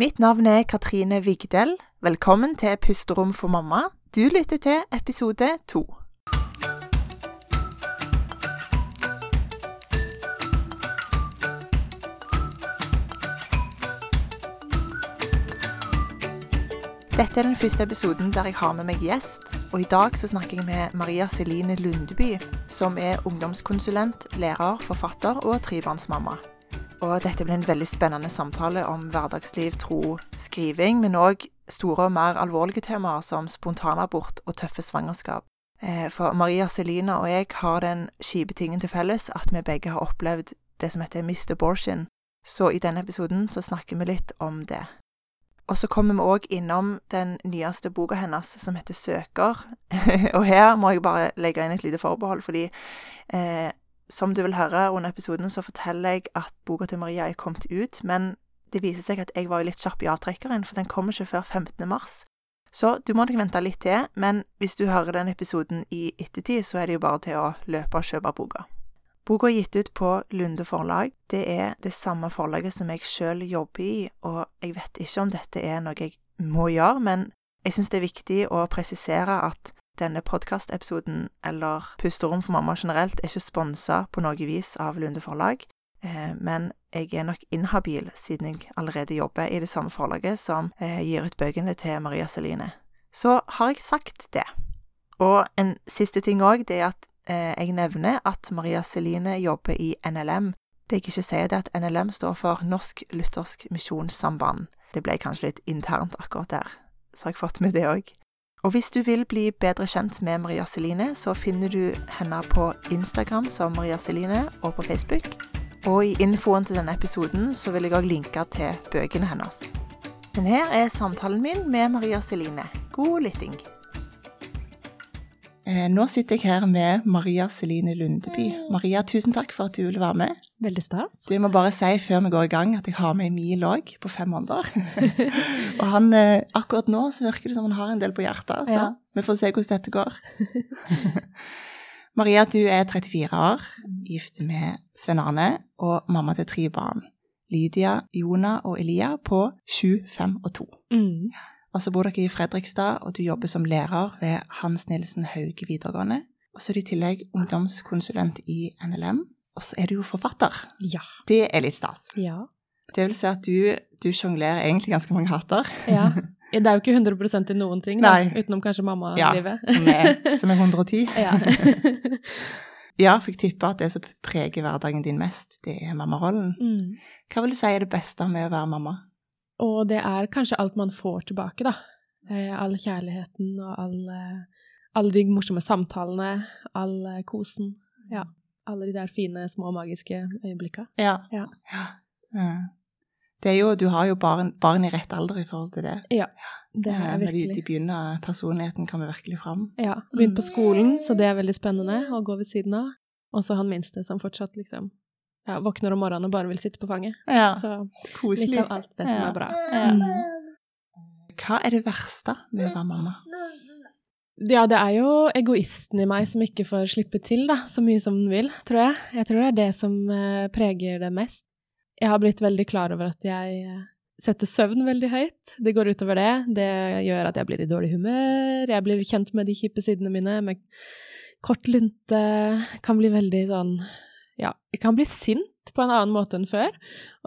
Mitt navn er Katrine Vigdel. Velkommen til Pusterom for mamma. Du lytter til episode to. Dette er den første episoden der jeg har med meg gjest, og i dag så snakker jeg med Maria Celine Lundeby, som er ungdomskonsulent, lærer, forfatter og trebarnsmamma. Og dette blir en veldig spennende samtale om hverdagsliv, tro, skriving, men òg store og mer alvorlige temaer som spontanabort og tøffe svangerskap. Eh, For Maria Celina og jeg har den kjipe tingen til felles at vi begge har opplevd det som heter mist abortion, så i denne episoden så snakker vi litt om det. Og så kommer vi òg innom den nyeste boka hennes, som heter Søker. og her må jeg bare legge inn et lite forbehold, fordi eh, som du vil høre under episoden, så forteller jeg at boka til Maria er kommet ut, men det viser seg at jeg var litt kjapp i avtrekkeren, for den kommer ikke før 15. mars. Så du må nok vente litt til, men hvis du hører den episoden i ettertid, så er det jo bare til å løpe og kjøpe boka. Boka er gitt ut på Lunde forlag. Det er det samme forlaget som jeg sjøl jobber i, og jeg vet ikke om dette er noe jeg må gjøre, men jeg syns det er viktig å presisere at denne podkastepisoden, eller Pusterom for mamma generelt, er ikke sponsa på noe vis av Lunde forlag, eh, men jeg er nok inhabil siden jeg allerede jobber i det samme forlaget som eh, gir ut bøkene til Maria Celine. Så har jeg sagt det. Og en siste ting òg, det er at eh, jeg nevner at Maria Celine jobber i NLM. Det jeg ikke sier, er at NLM står for Norsk Luthersk Misjonssamband. Det ble kanskje litt internt akkurat der, så har jeg fått med det òg. Og hvis du vil bli bedre kjent med Maria Celine, så finner du henne på Instagram som Maria Celine, og på Facebook. Og i infoen til denne episoden så vil jeg òg linke til bøkene hennes. Men her er samtalen min med Maria Celine. God lytting. Eh, Nå sitter jeg her med Maria Celine Lundeby. Maria, tusen takk for at du ville være med. Veldig stas. Du, må bare si før vi går i gang at jeg har med Emil òg, på fem måneder. og han, eh, akkurat nå så virker det som han har en del på hjertet, så Ja. vi får se hvordan dette går. Maria, du er 34 år, gift med Svein Arne og mamma til tre barn. Lydia, Jona og Elia på 7, 5 og 2. Mm. Og så bor dere i Fredrikstad, og du jobber som lærer ved Hans Nilsen Hauge videregående. Og så er du i tillegg ungdomskonsulent i NLM. Og så er du jo forfatter. Ja. Det er litt stas. Ja. Det vil si at du, du sjonglerer egentlig ganske mange hatter. ja. Det er jo ikke 100% i noen ting, da, Nei. utenom kanskje Ja, mamma-livet. som er, som er 110. Ja. Ja, for jeg tipper at det som preger hverdagen din mest, det er mammarollen. mm. Hva vil du si er det beste med å være mamma? Og det er kanskje alt man får tilbake, da. Eh, all kjærligheten og alle, alle de morsomme samtalene, all eh, kosen. Ja. Alle de der fine, små, magiske øyeblikkene. Ja. Ja. Ja. Det er jo, du har jo barn, barn i rett alder i forhold til det. Ja, Det Ja, er Når de, de virkelig. begynner, personligheten kommer virkelig fram. Ja. Begynt på skolen, så det er veldig spennende å gå ved siden av. Og så han minste som fortsatt liksom ja, våkner om morgenen og bare vil sitte på fanget. Ja, Så litt av alt det som Ja. er bra. Ja. Mm. Hva er det verste med å være mamma? Ja, det er jo egoisten i meg som ikke får slippe til da, så mye som den vil, tror jeg. Jeg tror det er det som eh, preger det mest. Jeg har blitt veldig klar over at jeg eh, setter søvn veldig høyt. Det går utover det. Det gjør at jeg blir i dårlig humør. Jeg blir kjent med de kjipe sidene mine, med kort lunte. Kan bli veldig sånn Ja, jeg kan bli sint på en annen måte enn før.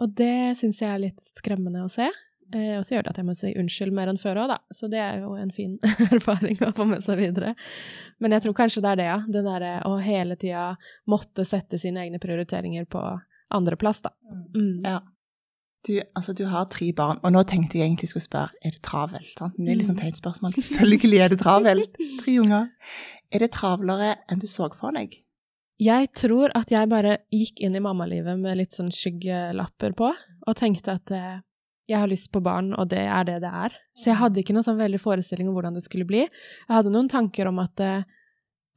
Og det syns jeg er litt skremmende å se. Eh, og så gjør det at jeg må si unnskyld mer enn før òg, da. Så det er jo en fin erfaring å få med seg videre. Men jeg tror kanskje det er det, ja. Det derre å hele tida måtte sette sine egne prioriteringer på andreplass, da. Mm. Ja. Du, altså, du har tre barn, og nå tenkte jeg egentlig skulle spørre er det travelt. Sant? Det er litt sånn teit spørsmål. Selvfølgelig er det travelt. Tre unger. Er det travlere enn du så for deg? Jeg tror at jeg bare gikk inn i mammalivet med litt sånn skyggelapper på, og tenkte at eh, jeg har lyst på barn, og det er det det er. Så jeg hadde ikke noen sånn veldig forestilling om hvordan det skulle bli. Jeg hadde noen tanker om at, eh,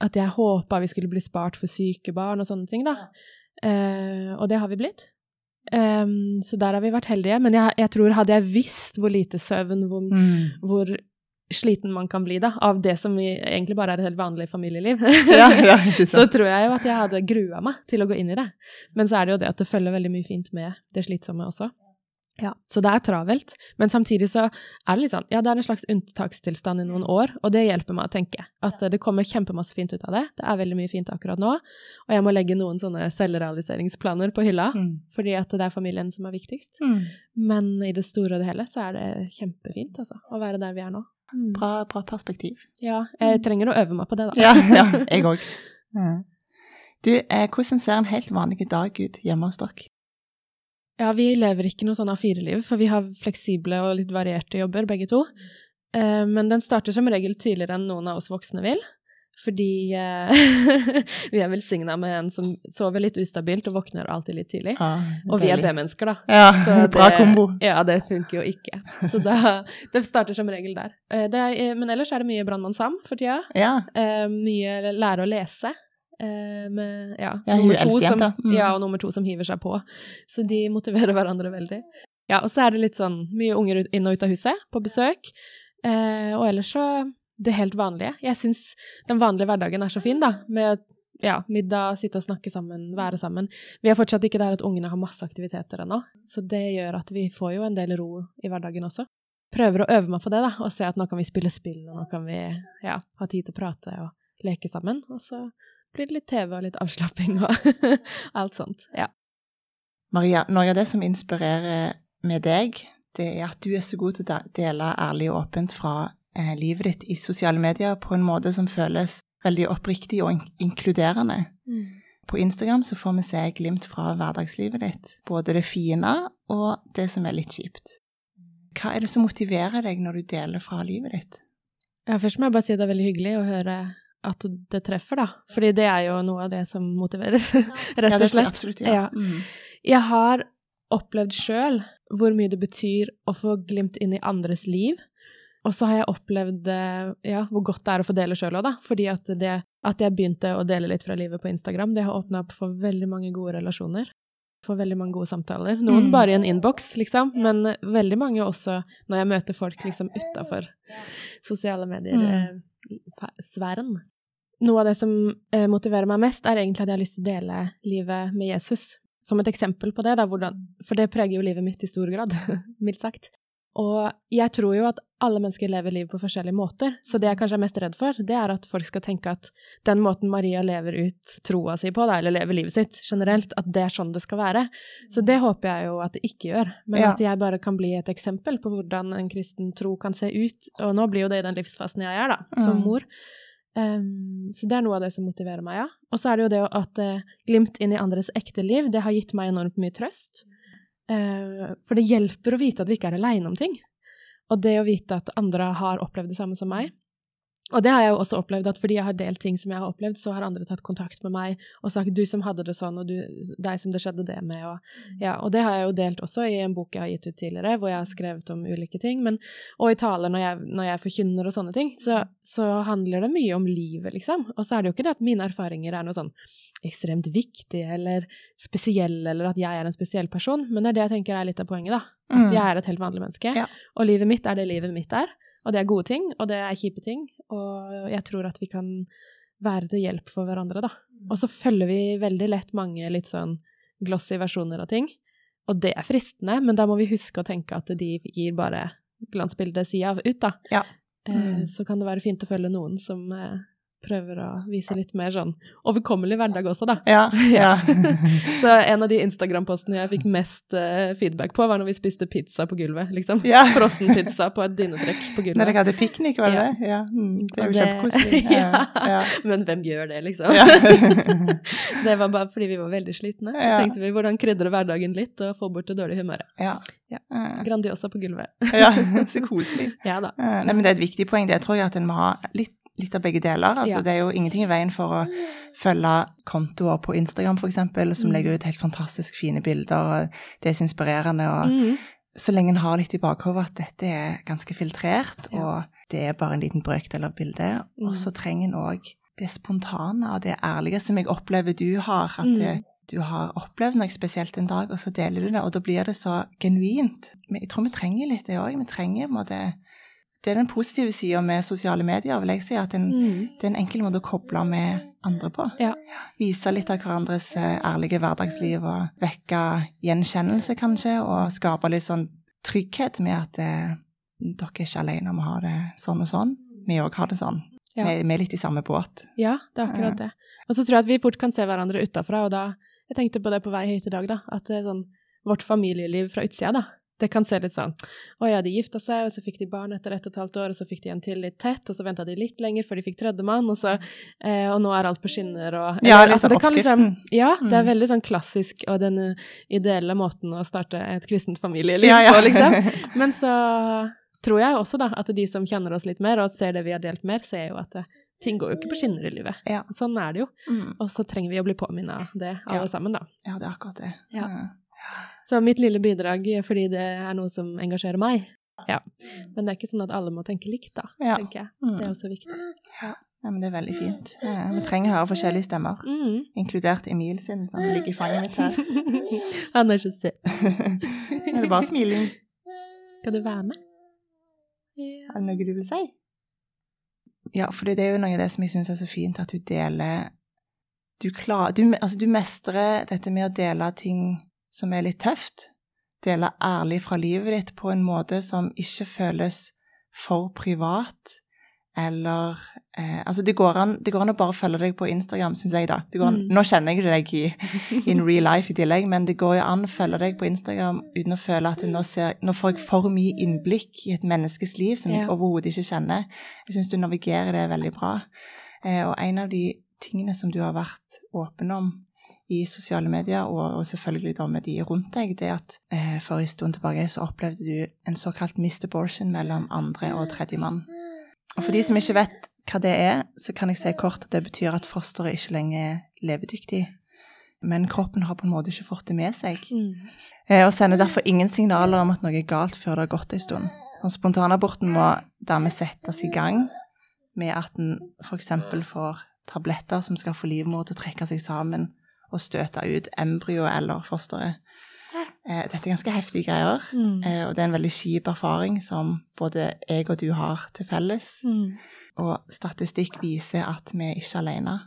at jeg håpa vi skulle bli spart for syke barn og sånne ting, da. Eh, og det har vi blitt. Um, så der har vi vært heldige. Men jeg, jeg tror hadde jeg visst hvor lite søvn, hvor, hvor sliten man kan bli da, av det som vi, egentlig bare er et helt vanlig familieliv, Ja, ja, så tror jeg jo at jeg hadde grua meg til å gå inn i det. Men så er det jo det at det følger veldig mye fint med det slitsomme også. Ja, så det er travelt, men samtidig så er det litt sånn, ja, det er en slags unntakstilstand i noen år, og det hjelper meg å tenke at det kommer kjempemasse fint ut av det. Det er veldig mye fint akkurat nå, og jeg må legge noen sånne selvrealiseringsplaner på hylla, Mm. fordi at det er familien som er viktigst. Mm. Men i det store og det hele så er det kjempefint, altså, å være der vi er nå. Mm. Bra, bra perspektiv. Ja, jeg trenger å øve meg på det, da. Ja, ja jeg òg. Du, eh, hvordan ser en helt vanlig dag ut hjemme hos dere? Ja, vi lever ikke noe sånn A4-liv, for vi har fleksible og litt varierte jobber, begge to. Eh, men den starter som regel tidligere enn noen av oss voksne vil. Fordi eh, vi er velsigna med en som sover litt ustabilt og våkner alltid litt tidlig. Ja, Og vi er. B-mennesker, da. Ja, Så bra kombo. Ja, det funker jo ikke. Så da, det starter som regel der. Eh, Det er, men ellers er det mye Brannmann Sam for tida. Ja. Eh, mye lære å lese. Eh, med, ja, Ja, nummer to som. Mm. ja, og nummer to som hiver seg på. Så de motiverer hverandre veldig. Ja, og så er det litt sånn mye unger inn og ut av huset, på besøk. Eh, og ellers så det helt vanlige. Jeg syns den vanlige hverdagen er så fin, da. Med ja, middag, sitte og snakke sammen, være sammen. Vi er fortsatt ikke der at ungene har masse aktiviteter ennå, så det gjør at vi får jo en del ro i hverdagen også. Prøver å øve meg på det, da, og se at nå kan vi spille spill, og nå kan vi ja, ha tid til å prate og leke sammen. Og så blir det litt TV og litt avslapping og alt sånt. Ja. Maria, noe av det som inspirerer med deg, det er at du er så god til å dele ærlig og åpent fra eh, livet ditt i sosiale medier på en måte som føles veldig oppriktig og in inkluderende. På Instagram så får vi se glimt fra hverdagslivet ditt, både det fine og det som er litt kjipt. Hva er det som motiverer deg når du deler fra livet ditt? Ja, først må jeg bare si det er veldig hyggelig å høre at det treffer, da. Fordi det er jo noe av det som motiverer, rett og det Ja, det er absolutt ja. Ja. Mm. Jeg har opplevd sjøl hvor mye det betyr å få glimt inn i andres liv. Og så har jeg opplevd eh, ja, hvor godt det er å få dele sjøl òg, da. Fordi at, det, at jeg begynte å dele litt fra livet på Instagram, det har åpna opp for veldig mange gode relasjoner. For veldig mange gode samtaler. Noen Mm. bare i en innboks, liksom, men veldig mange også når jeg møter folk liksom utafor sosiale Mm. medier-sfæren. Noe av det som eh, motiverer meg mest, er egentlig at jeg har lyst til å dele livet med Jesus. Som et eksempel på det, da, hvordan, for det preger jo livet mitt i stor grad, mildt sagt. Og jeg tror jo at alle mennesker lever livet på forskjellige måter, så det jeg kanskje er mest redd for, det er at folk skal tenke at den måten Maria lever ut troa si på, da, eller lever livet sitt generelt, at det er sånn det skal være. Så det håper jeg jo at det ikke gjør, men Ja. at jeg bare kan bli et eksempel på hvordan en kristen tro kan se ut, og nå blir jo det i den livsfasen jeg er, da, som Mm. mor. Um, så det er noe av det som motiverer meg, ja. Og så er det jo det at uh, glimt inn i andres ekte liv, det har gitt meg enormt mye trøst. Eh, for det hjelper å vite at vi ikke er aleine om ting. Og det å vite at andre har opplevd det samme som meg. Og det har jeg jo også opplevd, at fordi jeg har delt ting som jeg har opplevd, så har andre tatt kontakt med meg og sagt 'du som hadde det sånn', og du, 'deg som det skjedde det med', og ja. Og det har jeg jo delt også i en bok jeg har gitt ut tidligere, hvor jeg har skrevet om ulike ting, men og i taler når jeg, når jeg forkynner og sånne ting, så, så handler det mye om livet, liksom. Og så er det jo ikke det at mine erfaringer er noe sånn ekstremt viktige eller spesielle, eller at jeg er en spesiell person, men det er det jeg tenker er litt av poenget, da. At Mm. jeg er et helt vanlig menneske, Ja. og livet mitt er det livet mitt er. Og det er gode ting, og det er kjipe ting, og jeg tror at vi kan være til hjelp for hverandre, da. Og så følger vi veldig lett mange litt sånn glossy versjoner av ting, og det er fristende, men da må vi huske å tenke at de gir bare glansbildet sida ut, da. Ja. Eh, Mm. Så kan det være fint å følge noen som eh, prøver å vise litt mer sånn overkommelig hverdag også, da. Ja. ja. Så en av de Instagram-postene jeg fikk mest uh, feedback på, var når vi spiste pizza på gulvet, liksom. Ja. Frossenpizza på et dynetrekk på gulvet. Når dere hadde piknik, var det det? Ja. Mm, det er jo kjempekoselig. ja. Men hvem gjør det, liksom? Det var bare fordi vi var veldig slitne. Så tenkte vi hvordan krydre hverdagen litt og få bort det dårlige humøret. Ja. Ja. Grandiosa på gulvet. ja. Så koselig. Ja Nei, men det er et viktig poeng. Det tror jeg at en må ha litt, litt av begge deler. Altså, Ja. Det er jo ingenting i veien for å følge kontoer på Instagram, eksempel, som Mm. legger ut helt fantastisk fine bilder, og det er så inspirerende. og mm. Så lenge en har litt i bakhodet at dette er ganske filtrert, Ja. og det er bare en liten brøkdel av bildet, Mm. og så trenger en òg det spontane og det ærlige som jeg opplever du har. At Mm. det, du har opplevd noe spesielt en dag, og så deler du det, og da blir det så genuint. Men jeg tror vi trenger litt det òg. Vi trenger på en måte det er den positive sida med sosiale medier, vil jeg si. At en, Mm. det er en enkel måte å koble med andre på. Ja. Vise litt av hverandres eh, ærlige hverdagsliv og vekke gjenkjennelse, kanskje, og skape litt sånn trygghet med at eh, dere er ikke alene om å ha det sånn og sånn. Vi òg har det sånn. Ja. Vi, vi er litt i samme båt. Ja, det er akkurat det. Og så tror jeg at vi fort kan se hverandre utafra, og da Jeg tenkte på det på vei hit i dag, da. At det sånn vårt familieliv fra utsida, da. Det kan se litt sånn Å ja, de gifta seg, og så fikk de barn etter ett og et halvt år, og så fikk de en til litt tett, og så venta de litt lenger før de fikk tredjemann, og så eh, Og nå er alt på skinner og Ja, liksom det oppskriften. Liksom, ja, det er Mm. veldig sånn klassisk og den eh, ideelle måten å starte et kristent familieliv Ja, ja. på, liksom. Men så tror jeg også da at de som kjenner oss litt mer, og ser det vi har delt mer, ser jo at det, ting går jo ikke på skinner i livet. Ja. Sånn er det jo. Mm. Og så trenger vi å bli påminnet av det, alle sammen, da. Ja, det er akkurat det. Ja. Så mitt lille bidrag, fordi det er noe som engasjerer meg. Ja. Men det er ikke sånn at alle må tenke likt, da, Ja. tenker jeg. Mm. Det er også viktig. Ja, men det er veldig fint. Ja, Vi trenger å høre forskjellige stemmer, Mm. inkludert Emil sin, som ligger i fanget mitt her. Han er ikke søt. er det bare smiling? Skal du være med? Er det noe du vil si? Ja, for det er jo noe av det som jeg syns er så fint, at du deler Du, klar, du, altså, du mestrer dette med å dele ting som er litt tøft. Dele ærlig fra livet ditt på en måte som ikke føles for privat. Eller eh, Altså, det går, an, det går an å bare følge deg på Instagram, syns jeg, da. Det går an, Mm. Nå kjenner jeg deg i in real life i tillegg, men det går jo an å følge deg på Instagram uten å føle at nå, ser, nå får jeg for mye innblikk i et menneskes liv som jeg Ja. overhodet ikke kjenner. Jeg syns du navigerer det veldig bra. Eh, og en av de tingene som du har vært åpen om i sosiale medier, og, og selvfølgelig da med de rundt deg, det at eh, for en stund tilbake så opplevde du en såkalt missed abortion mellom andre og tredjemann. Og for de som ikke vet hva det er, så kan jeg si kort at det betyr at fosteret ikke lenger er levedyktig. Men kroppen har på en måte ikke fått det med seg. Mm. Eh, Og sender derfor ingen signaler om at noe er galt før det har gått en stund. Spontanaborten må dermed settes i gang med at en f.eks. får tabletter som skal få livmor til å trekke seg sammen og støte ut embryo eller fosteret. Eh, Dette er ganske heftige greier, Mm. eh, og det er en veldig kjip erfaring som både jeg og du har til felles. Mm. Og statistikk viser at vi er ikke alene.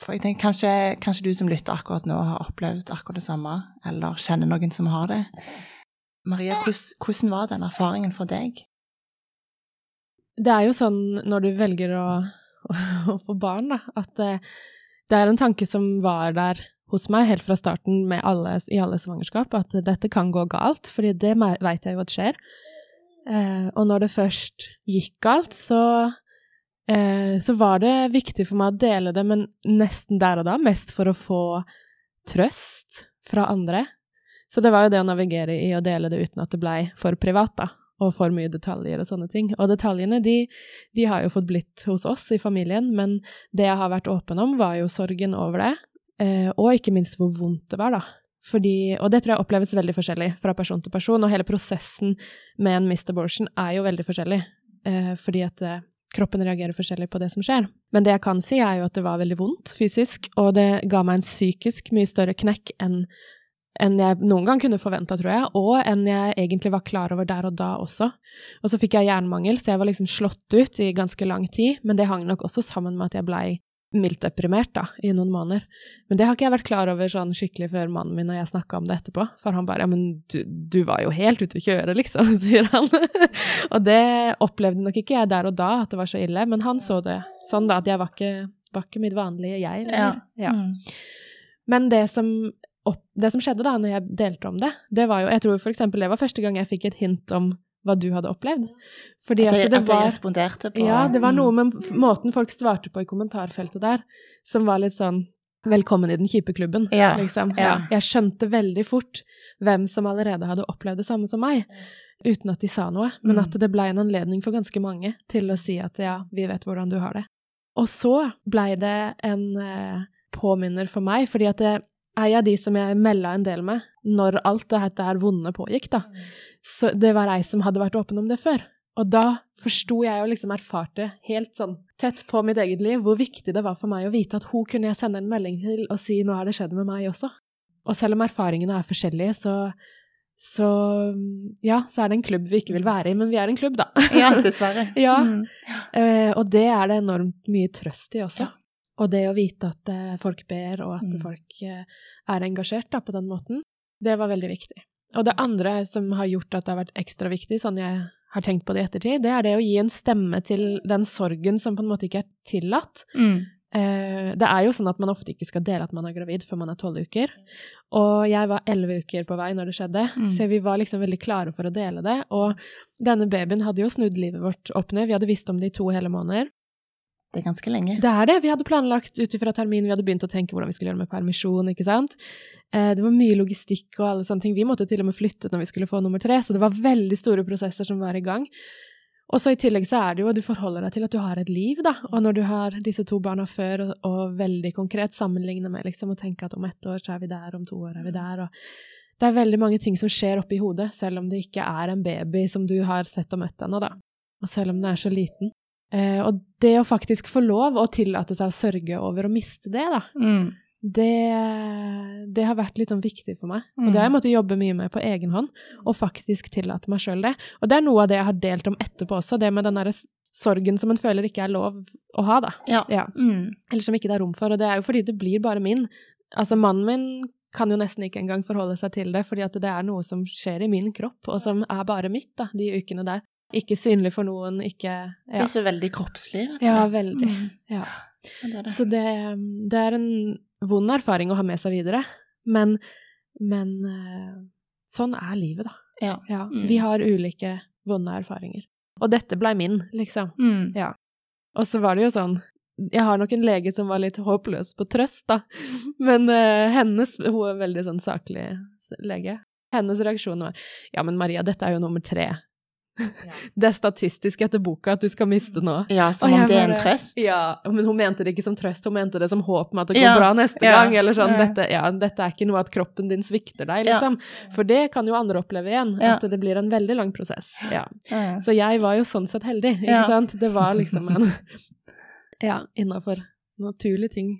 For jeg tenker kanskje, kanskje du som lytter akkurat nå har opplevd akkurat det samme, eller kjenner noen som har det. Maria, hvordan, hvordan var den erfaringen for deg? Det er jo sånn når du velger å, å, å få barn, da, at det, det er en tanke som var der hos meg helt fra starten alle, i alle svangerskap, at dette kan gå galt, fordi det veit jeg jo at skjer. Eh, og når det først gikk galt, så, eh, så var det viktig for meg å dele det, men nesten der og da, mest for å få trøst fra andre. Så det var jo det å navigere i å dele det uten at det blei for privat, da og for mye detaljer og sånne ting. Og detaljene, de, de har jo fått blitt hos oss i familien, men det jeg har vært åpen om, var jo sorgen over det, og ikke minst hvor vondt det var, da. Fordi, og det tror jeg oppleves veldig forskjellig fra person til person, og hele prosessen med en missed abortion er jo veldig forskjellig, eh, fordi at eh, kroppen reagerer forskjellig på det som skjer. Men det jeg kan si, er jo at det var veldig vondt fysisk, og det ga meg en psykisk mye større knekk enn enn jeg noen gang kunne forventa, tror jeg, og enn jeg egentlig var klar over der og da også. Og så fikk jeg jernmangel, så jeg var liksom slått ut i ganske lang tid, men det hang nok også sammen med at jeg blei mildt deprimert da, i noen måneder. Men det har ikke jeg vært klar over sånn skikkelig før mannen min og jeg snakka om det etterpå, for han bare ja, men du, du var jo helt ute å kjøre, liksom, sier han. og det opplevde nok ikke jeg der og da, at det var så ille, men han så det sånn da, at jeg var ikke, var ikke mitt vanlige jeg Eller? Ja. Mm. Men det som opp, det som skjedde da når jeg delte om det, det var jo Jeg tror eksempel det var første gang jeg fikk et hint om hva du hadde opplevd. Fordi At det at jeg var responderte på Ja, det var Mm. noe med måten folk svarte på i kommentarfeltet der, som var litt sånn Velkommen i den kjipe klubben, Ja, liksom. ja. Jeg skjønte veldig fort hvem som allerede hadde opplevd det samme som meg, uten at de sa noe, men Mm. at det blei en anledning for ganske mange til å si at ja, vi vet hvordan du har det. Og så blei det en eh, påminner for meg, fordi at det er jeg de som jeg melda en del med når alt det her vonde pågikk, da. Så det var ei som hadde vært åpen om det før. Og da forsto jeg og liksom erfarte helt sånn tett på mitt eget liv hvor viktig det var for meg å vite at hun kunne jeg sende en melding til og si 'nå har det skjedd med meg også'. Og selv om erfaringene er forskjellige, så, så ja, så er det en klubb vi ikke vil være i, men vi er en klubb, da. Ja, dessverre. ja, Mm. Uh, og det er det enormt mye trøst i også. Ja. Og det å vite at eh, folk ber, og at Mm. folk eh, er engasjert da, på den måten, det var veldig viktig. Og det andre som har gjort at det har vært ekstra viktig, sånn jeg har tenkt på det i ettertid, det er det å gi en stemme til den sorgen som på en måte ikke er tillatt. Mm. Eh, det er jo sånn at man ofte ikke skal dele at man er gravid før man er tolv uker. Og jeg var elleve uker på vei når det skjedde, Mm. så vi var liksom veldig klare for å dele det. Og denne babyen hadde jo snudd livet vårt opp ned. Vi hadde visst om det i to hele måneder. Det er ganske lenge. Det er det. Vi hadde planlagt ut ifra termin, vi hadde begynt å tenke hvordan vi skulle gjøre det med permisjon, ikke sant. Eh, det var mye logistikk og alle sånne ting. Vi måtte til og med flytte når vi skulle få nummer tre, så det var veldig store prosesser som var i gang. Og så i tillegg så er det jo at du forholder deg til at du har et liv, da. Og når du har disse to barna før, og, og veldig konkret sammenligne med liksom å tenke at om ett år så er vi der, om to år er vi der, og det er veldig mange ting som skjer oppi hodet, selv om det ikke er en baby som du har sett og møtt ennå, da. Og selv om den er så liten. Eh, og det å faktisk få lov å tillate seg å sørge over å miste det, da, Mm. det, det har vært litt sånn viktig for meg. Og Mm. det har jeg måttet jobbe mye med på egen hånd, og faktisk tillate meg sjøl det. Og det er noe av det jeg har delt om etterpå også, det med den derre sorgen som en føler ikke er lov å ha, da. Ja. Ja. Mm. Eller som ikke det er rom for. Og det er jo fordi det blir bare min. Altså, mannen min kan jo nesten ikke engang forholde seg til det, fordi at det er noe som skjer i min kropp, og som er bare mitt, da, de ukene der. Ikke synlig for noen, ikke Det er så veldig kroppslig, rett og slett. Ja, veldig. Mm. ja. Ja, det det. Så det, det er en vond erfaring å ha med seg videre. Men, men eh, sånn er livet, da. Ja. Ja, Mm. Vi har ulike vonde erfaringer. Og dette blei min, liksom. Mm. Ja. Og så var det jo sånn Jeg har nok en lege som var litt håpløs på trøst, da. Men uh, hennes Hun er veldig sånn saklig lege. Hennes reaksjon var Ja, men Maria, dette er jo nummer tre. Det er statistisk etter boka at du skal miste nå. Ja, som om det er en trøst. Ja, men hun mente det ikke som trøst, hun mente det som håp om at det går Ja, bra neste ja, gang, eller sånn, ja. dette, ja, dette er ikke noe at kroppen din svikter deg, Ja. liksom. For det kan jo andre oppleve igjen, Ja. at det blir en veldig lang prosess. Ja. Ja. Så jeg var jo sånn sett heldig, ikke Ja. sant? Det var liksom en, ja, innafor naturlige ting,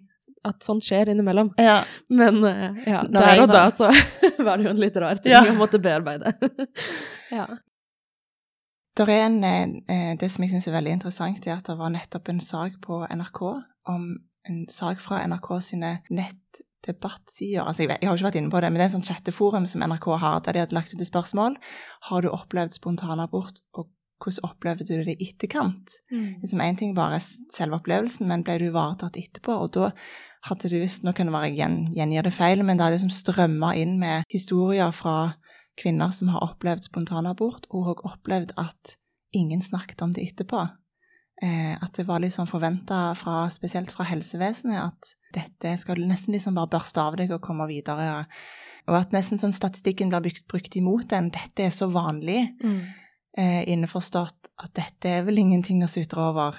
at sånt skjer innimellom. Ja. Men eh, ja, Når der og da så var det jo en litt rar ting Ja. å måtte bearbeide. ja. Er en, eh, det som jeg syns er veldig interessant, er at det var nettopp en sak på NRK om en sak fra NRK sine nettdebattsider. Altså, jeg, vet, jeg har ikke vært inne på det, men det er en sånn chatteforum som NRK har, der de hadde lagt ut et spørsmål. Har du opplevd spontanabort, og hvordan opplevde du det i etterkant? Liksom Én ting bare selve opplevelsen, men ble du ivaretatt etterpå? Og da hadde det visst Nå kan det være gjen, gjengir det feil, men det hadde liksom strømma inn med historier fra kvinner som har opplevd spontanabort, og har opplevd at ingen snakket om det etterpå. Eh, at det var sånn forventa, spesielt fra helsevesenet, at dette skal du nesten liksom bare børste av deg og komme videre. Og at nesten sånn statistikken blir brukt, brukt imot en. Dette er så vanlig Mm. eh, innforstått at dette er vel ingenting å sutre over,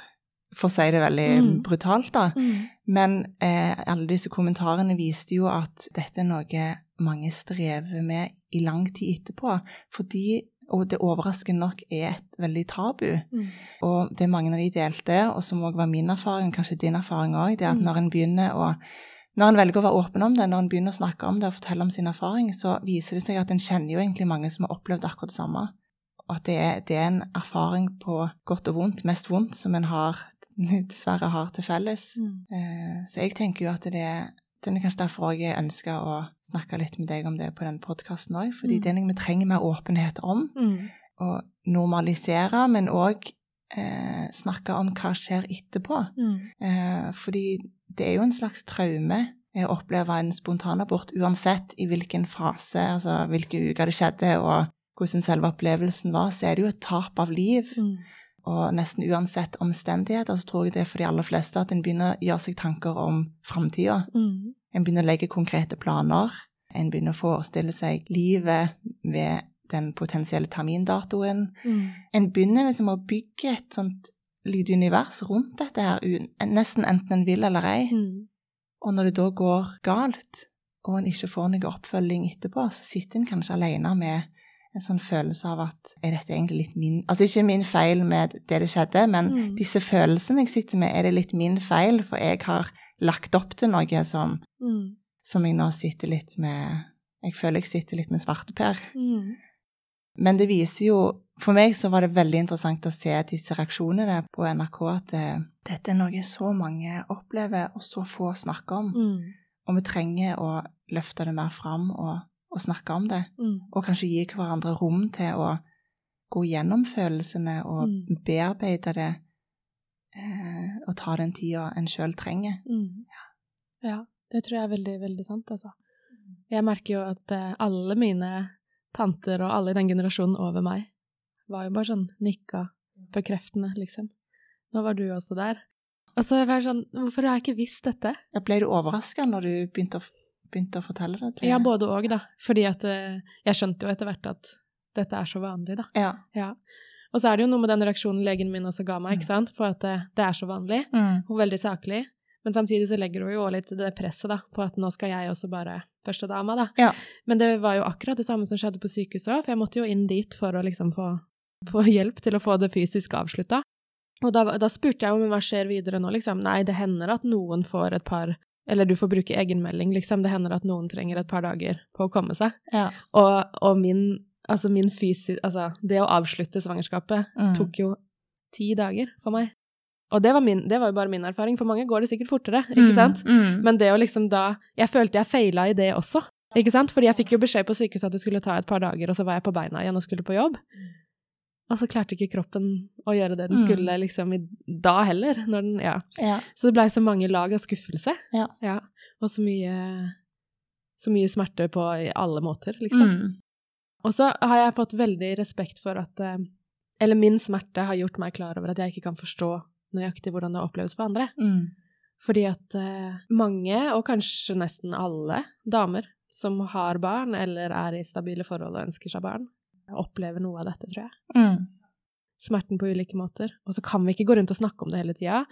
for å si det veldig Mm. brutalt, da. Mm. Men eh, alle disse kommentarene viste jo at dette er noe mange strever med i lang tid etterpå, fordi og det overraskende nok er et veldig tabu. Mm. Og det mange av de delte, og som òg var min erfaring, kanskje din erfaring òg, det er at Mm. når en begynner å når en velger å være åpen om det, når en begynner å snakke om det og fortelle om sin erfaring, så viser det seg at en kjenner jo egentlig mange som har opplevd akkurat det samme. Og at det er, det er en erfaring på godt og vondt, mest vondt, som en har, dessverre har til felles. Mm. Eh, Så jeg tenker jo at det er det er kanskje derfor jeg ønsker å snakke litt med deg om det på den podkasten òg. Fordi Mm. det er noe vi trenger mer åpenhet om. Mm. Og normalisere, men òg eh, snakke om hva skjer etterpå. Mm. Eh, fordi det er jo en slags traume eh, å oppleve en spontanabort, uansett i hvilken fase, altså hvilke uker det skjedde, og hvordan selve opplevelsen var, så er det jo et tap av liv. Mm. Og nesten uansett omstendigheter, så tror jeg det er for de aller fleste at en begynner å gjøre seg tanker om framtida. Mm. En begynner å legge konkrete planer. En begynner å forestille seg livet ved den potensielle termindatoen. Mm. En begynner liksom å bygge et sånt lite univers rundt dette her, nesten enten en vil eller ei. Mm. Og når det da går galt, og en ikke får noe oppfølging etterpå, så sitter en kanskje alene med en sånn følelse av at er dette egentlig litt min Altså ikke min feil med det det skjedde, men Mm. disse følelsene jeg sitter med, er det litt min feil, for jeg har lagt opp til noe som, Mm. som jeg nå sitter litt med Jeg føler jeg sitter litt med svarteper. Mm. Men det viser jo For meg så var det veldig interessant å se disse reaksjonene på NRK, at det, dette er noe så mange opplever, og så få snakker om. Mm. Og vi trenger å løfte det mer fram og, og snakke om det. Mm. Og kanskje gi hverandre rom til å gå gjennom følelsene og Mm. bearbeide det. Eh, og ta den tida en sjøl trenger. Mm. Ja, det tror jeg er veldig, veldig sant, altså. Jeg merker jo at eh, alle mine tanter og alle i den generasjonen over meg var jo bare sånn nikka bekreftende, liksom. Nå var du også der. Og så var jeg sånn, hvorfor har jeg ikke visst dette? Ja, Ble du overraska når du begynte å, begynte å fortelle det til Ja, både og, da. Fordi at eh, jeg skjønte jo etter hvert at dette er så vanlig, da. Ja. Ja. Og så er det jo noe med den reaksjonen legen min også ga meg, ikke sant, på at det, det er så vanlig. Mm. Hun er veldig saklig, men samtidig så legger hun jo også litt det presset da, på at nå skal jeg også bare første det da. Ja. Men det var jo akkurat det samme som skjedde på sykehuset òg, for jeg måtte jo inn dit for å liksom få, få hjelp til å få det fysisk avslutta. Og da, da spurte jeg jo, men hva skjer videre nå, liksom. Nei, det hender at noen får et par Eller du får bruke egenmelding, liksom. Det hender at noen trenger et par dager på å komme seg. Ja. Og, og min Altså, min fysisk Altså, det å avslutte svangerskapet Mm. tok jo ti dager for meg. Og det var, min, det var jo bare min erfaring. For mange går det sikkert fortere, ikke sant? Mm. Men det å liksom da Jeg følte jeg feila i det også, ikke sant? Fordi jeg fikk jo beskjed på sykehuset at det skulle ta et par dager, og så var jeg på beina igjen og skulle på jobb. Og så klarte ikke kroppen å gjøre det den Mm. skulle liksom i, da heller. Når den, ja. Ja. Så det blei så mange lag av skuffelse. Ja. Og så mye Så mye smerte på i alle måter, liksom. Mm. Og så har jeg fått veldig respekt for at eh, Eller min smerte har gjort meg klar over at jeg ikke kan forstå nøyaktig hvordan det oppleves for andre. Mm. Fordi at eh, mange, og kanskje nesten alle, damer som har barn eller er i stabile forhold og ønsker seg barn, opplever noe av dette, tror jeg. Mm. Smerten på ulike måter. Og så kan vi ikke gå rundt og snakke om det hele tida.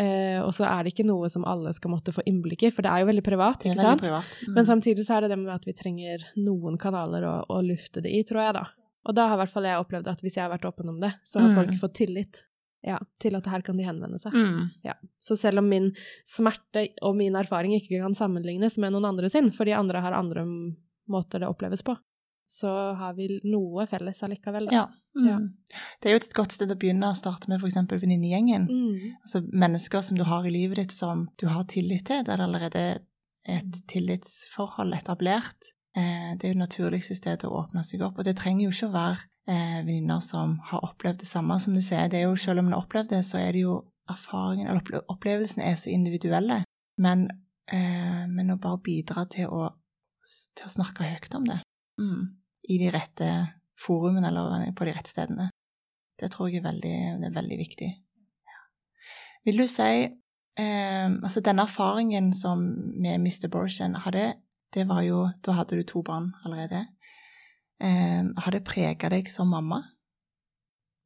Eh, og så er det ikke noe som alle skal måtte få innblikk i, for det er jo veldig privat, ikke veldig sant? privat. Mm. Men samtidig så er det det med at vi trenger noen kanaler å, å lufte det i, tror jeg, da. Og da har i hvert fall jeg opplevd at hvis jeg har vært åpen om det, så har Mm. folk fått tillit ja, til at her kan de henvende seg. mm. Ja. Så selv om min smerte og min erfaring ikke kan sammenlignes med noen andre sin, for de andre har andre måter det oppleves på, så har vi noe felles allikevel. Da. Ja. Mm. Ja. Det er jo et godt sted å begynne å starte med f.eks. venninnegjengen. Mm. Altså mennesker som du har i livet ditt som du har tillit til, der det allerede er et tillitsforhold etablert. Eh, det er jo det naturligste stedet å åpne seg opp. Og det trenger jo ikke å være eh, venninner som har opplevd det samme. Som du sier, det er jo selv om en har opplevd det, så er det jo erfaringen, eller opple- opplevelsene er så individuelle. Men, eh, men å bare bidra til å, til å snakke høyt om det mm. i de rette forumene eller på de rette stedene, det tror jeg er veldig, det er veldig viktig. Vil du si eh, Altså, denne erfaringen som med Mr. Borchen hadde, det var jo Da hadde du to barn allerede. Eh, har det prega deg som mamma?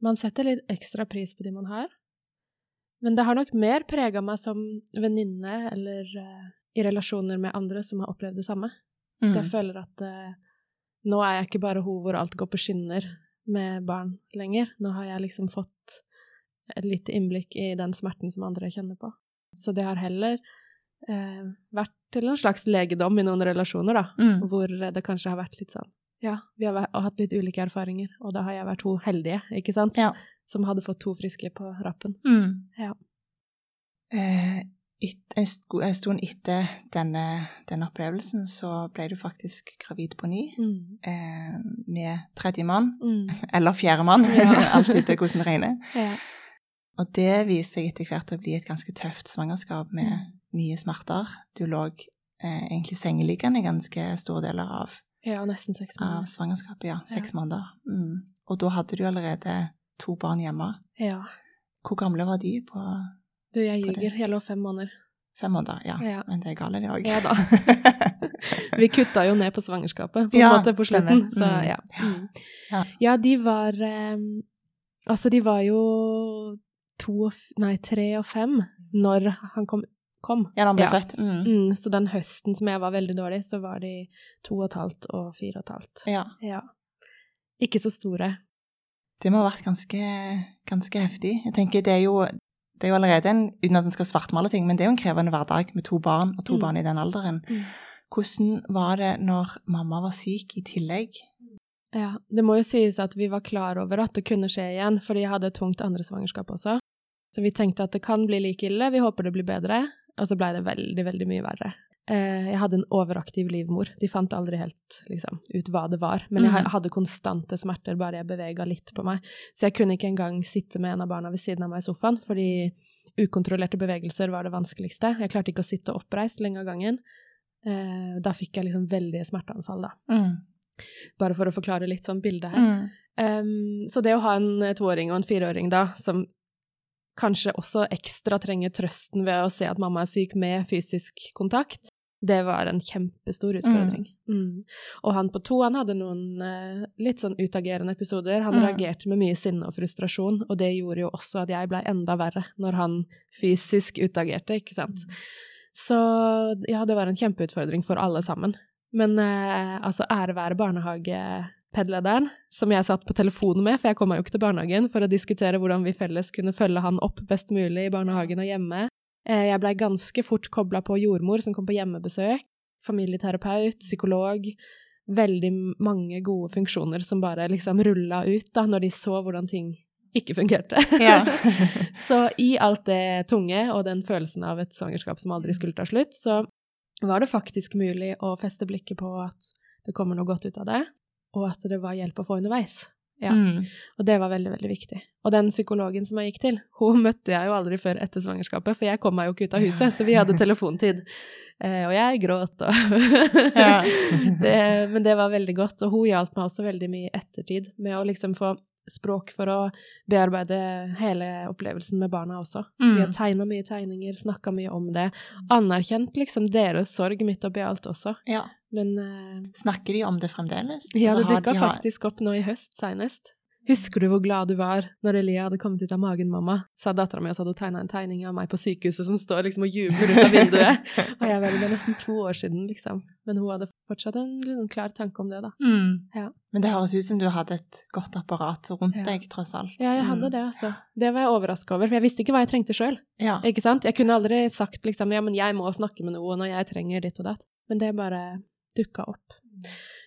Man setter litt ekstra pris på de man har, men det har nok mer prega meg som venninne eller eh, i relasjoner med andre som har opplevd det samme. Mm. Jeg føler at eh, nå er jeg ikke bare hun hvor alt går på skinner med barn lenger. Nå har jeg liksom fått et lite innblikk i den smerten som andre kjenner på. Så det har heller eh, vært til en slags legedom i noen relasjoner, da, Mm. hvor det kanskje har vært litt sånn Ja, vi har hatt litt ulike erfaringer, og da har jeg vært hun heldige, ikke sant, Ja. som hadde fått to friske på rappen. Mm. Ja. Eh, et, en, stund etter denne, denne opplevelsen så ble du faktisk gravid på ny Mm. eh, med tredjemann, Mm. eller fjerdemann, Ja. alt etter hvordan det regner. Ja. Og det viser seg etter hvert å bli et ganske tøft svangerskap med Mm. mye smerter. Du lå eh, egentlig sengeliggende ganske store deler av, ja, nesten seks av svangerskapet, ja. Seks Ja. måneder. Mm. Og da hadde du allerede to barn hjemme. Ja. Hvor gamle var de på Du, jeg ljuger. Hele fem måneder. fem måneder? Ja, Ja. men det er gale, det òg. Ja da. Vi kutta jo ned på svangerskapet på en Ja, måte på slutten, så Mm. ja. Mm. Ja. Ja, de var um, Altså, de var jo to og Nei, tre og fem når han kom. kom. ja, da han ble født. Mm. Mm, så den høsten som jeg var veldig dårlig, så var de to og et halvt og fire og et halvt. Ja. Ja. Ikke så store. Det må ha vært ganske, ganske heftig. Jeg tenker det er jo det er jo allerede en, uten at en skal svartmale ting, men det er jo en krevende hverdag med to barn, og to Mm. barn i den alderen. Mm. Hvordan var det når mamma var syk i tillegg? Ja, det må jo sies at vi var klar over at det kunne skje igjen, fordi jeg hadde et tungt andre svangerskap også. Så vi tenkte at det kan bli like ille, vi håper det blir bedre. Og så blei det veldig, veldig mye verre. Eh, jeg hadde en overaktiv livmor. De fant aldri helt liksom, ut hva det var. Men jeg Mm. hadde konstante smerter bare jeg bevega litt på meg. Så jeg kunne ikke engang sitte med en av barna ved siden av meg i sofaen, fordi ukontrollerte bevegelser var det vanskeligste. Jeg klarte ikke å sitte oppreist lenge av gangen. Eh, da fikk jeg liksom veldige smerteanfall, da. Mm. Bare for å forklare litt sånn bildet her. Mm. Um, så det å ha en toåring og en fireåring da, som kanskje også ekstra trenger trøsten ved å se at mamma er syk med fysisk kontakt, det var en kjempestor utfordring. Mm. Og han på to, han hadde noen uh, litt sånn utagerende episoder. Han Mm. reagerte med mye sinne og frustrasjon, og det gjorde jo også at jeg blei enda verre når han fysisk utagerte, ikke sant. Så ja, det var en kjempeutfordring for alle sammen. Men uh, altså, ære være barnehagepedlederen, som jeg satt på telefonen med, for jeg kom meg jo ikke til barnehagen, for å diskutere hvordan vi felles kunne følge han opp best mulig i barnehagen og hjemme. Eh, jeg blei ganske fort kobla på jordmor som kom på hjemmebesøk, familieterapeut, psykolog. Veldig mange gode funksjoner som bare liksom rulla ut da, når de så hvordan ting ikke fungerte. Ja. så i alt det tunge og den følelsen av et svangerskap som aldri skulle ta slutt, så var det faktisk mulig å feste blikket på at det kommer noe godt ut av det, og at det var hjelp å få underveis. Ja. Mm. Og det var veldig, veldig viktig. Og den psykologen som jeg gikk til, hun møtte jeg jo aldri før etter svangerskapet, for jeg kom meg jo ikke ut av huset, så vi hadde telefontid. Eh, og jeg gråt og det, Men det var veldig godt, og hun hjalp meg også veldig mye i ettertid med å liksom få språk for å bearbeide hele opplevelsen med barna også. Vi har Mm. tegna mye tegninger, snakka mye om det. Anerkjent liksom deres sorg midt oppi alt også. ja. Men uh, Snakker de om det fremdeles? ja, Altså, det dukka de har- faktisk opp nå i høst seinest. Husker du hvor glad du var når Elia hadde kommet ut av magen, mamma? sa dattera mi, og så hadde hun tegna en tegning av meg på sykehuset som står liksom og jubler ut av vinduet. og jeg var det nesten to år siden, liksom. Men hun hadde fortsatt en, en klar tanke om det, da. Mm. Ja. Men det høres ut som du hadde et godt apparat rundt Ja. deg, tross alt. Ja, jeg hadde det, altså. Det var jeg overraska over, for jeg visste ikke hva jeg trengte sjøl. Ja. Ikke sant? Jeg kunne aldri sagt liksom ja, men jeg må snakke med noen, og jeg trenger ditt og datt. Men det bare dukka opp.